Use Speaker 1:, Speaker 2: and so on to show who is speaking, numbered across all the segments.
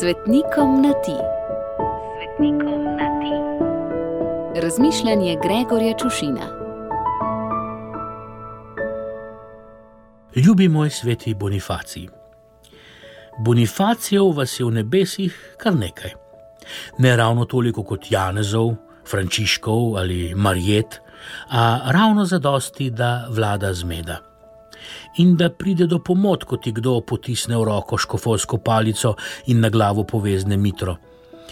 Speaker 1: Svetnikom na ti. Svetnikom na ti. Razmišljanje Gregorja Čušina.
Speaker 2: Ljubi moj sveti Bonifacij. Bonifacijev vas je v nebesih kar nekaj. Ne ravno toliko kot Janezov, Frančiškov ali Marjet, a ravno zadosti, da vlada zmeda in da pride do pomot, ko ti kdo potisne v roko škofovsko palico in na glavo povezne mitro.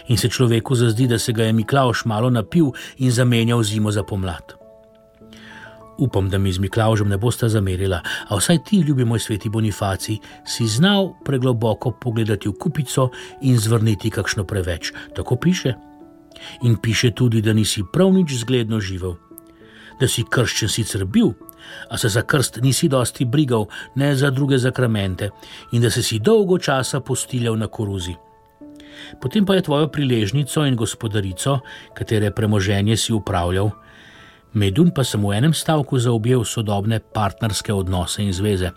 Speaker 2: In se človeku zazdi, da se ga je Miklaš malo napil in zamenjal zimo za pomlad. Upam, da mi z Miklažem ne boste zamerila, a vsaj ti, ljubi moj sveti Bonifaci, si znal pregloboko pogledati v kupico in zvrniti kakšno preveč. Tako piše. In piše tudi, da nisi prav nič zgledno živel. Da si krščen sicer bil, a se za krst nisi dosti brigal, ne za druge zakramente, in da si si dolgo časa postiljal na koruzi. Potem pa je tvojo priležnico in gospodarico, katere premoženje si upravljal, medun pa sem v enem stavku zaobjel sodobne partnerske odnose in zveze.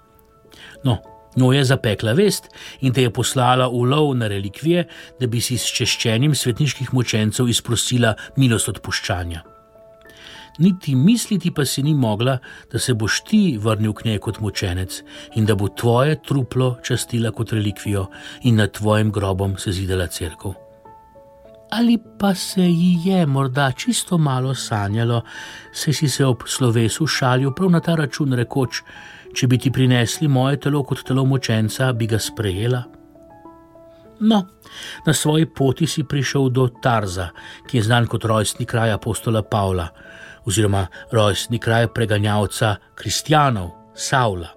Speaker 2: No, njo je zapekla vest in te je poslala v lov na relikvije, da bi si s češčenjem svetniških mučencev izprosila milost odpuščanja niti misliti pa si ni mogla, da se boš ti vrnil k njej kot mučenec in da bo tvoje truplo častila kot relikvijo in nad tvojim grobom se zidela crkva. Ali pa se ji je morda čisto malo sanjalo, se si se ob slovesu šalil prav na ta račun, rekoč: Če bi ti prinesli moje telo kot telo mučenca, bi ga sprejela. No, na svoji poti si prišel do Tarza, ki je znan kot rojstni kraj apostola Pavla oziroma rojstni kraj preganjavca kristjanov, Saula.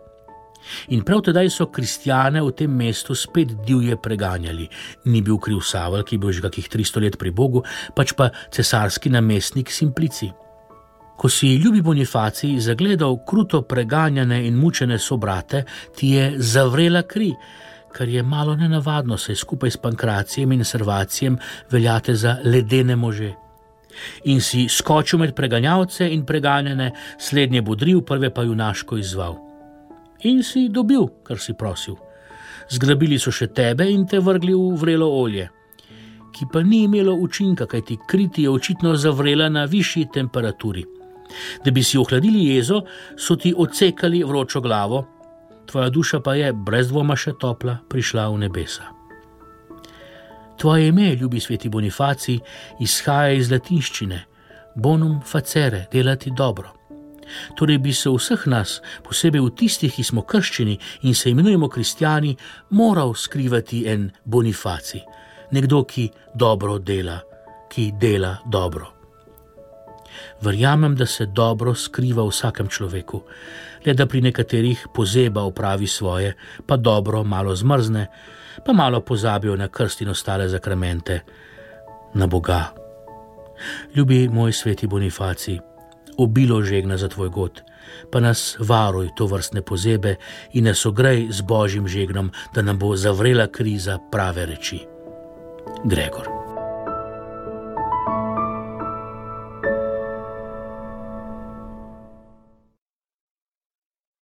Speaker 2: In prav tedaj so kristjane v tem mestu spet divje preganjali. Ni bil kriv Saul, ki je bil že kakih 300 let pri Bogu, pač pa cesarski namestnik Simplici. Ko si ljubi Bonifacij zagledal kruto preganjane in mučene sobrate, ti je zavrela kri, kar je malo nenavadno, saj skupaj s pankracijem in servacijem veljate za ledene može in si skočil med preganjalce in preganjene, slednje bodril, prve pa junaško izval. In si dobil, kar si prosil. Zgrabili so še tebe in te vrgli v vrelo olje, ki pa ni imelo učinka, kajti kriti je očitno zavrela na višji temperaturi. Da bi si ohladili jezo, so ti odsekali vročo glavo, tvoja duša pa je, brez dvoma še topla, prišla v nebesa. Tvoje ime, ljubi sveti Bonifaci, izhaja iz latinščine: bonum facere, delati dobro. Torej bi se vseh nas, posebej v tistih, ki smo krščeni in se imenujemo kristijani, moral skrivati en Bonifaci, nekdo, ki dobro dela, ki dela dobro. Verjamem, da se dobro skriva v vsakem človeku, le da pri nekaterih pozeba opravi svoje, pa dobro malo zmrzne, pa malo pozabijo na krst in ostale zakramente, na Boga. Ljubi moj sveti Bonifaci, obilo žegna za tvoj god, pa nas varuj to vrstne pozebe in nas ogrej z božjim žegnom, da nam bo zavrela kriza prave reči. Gregor.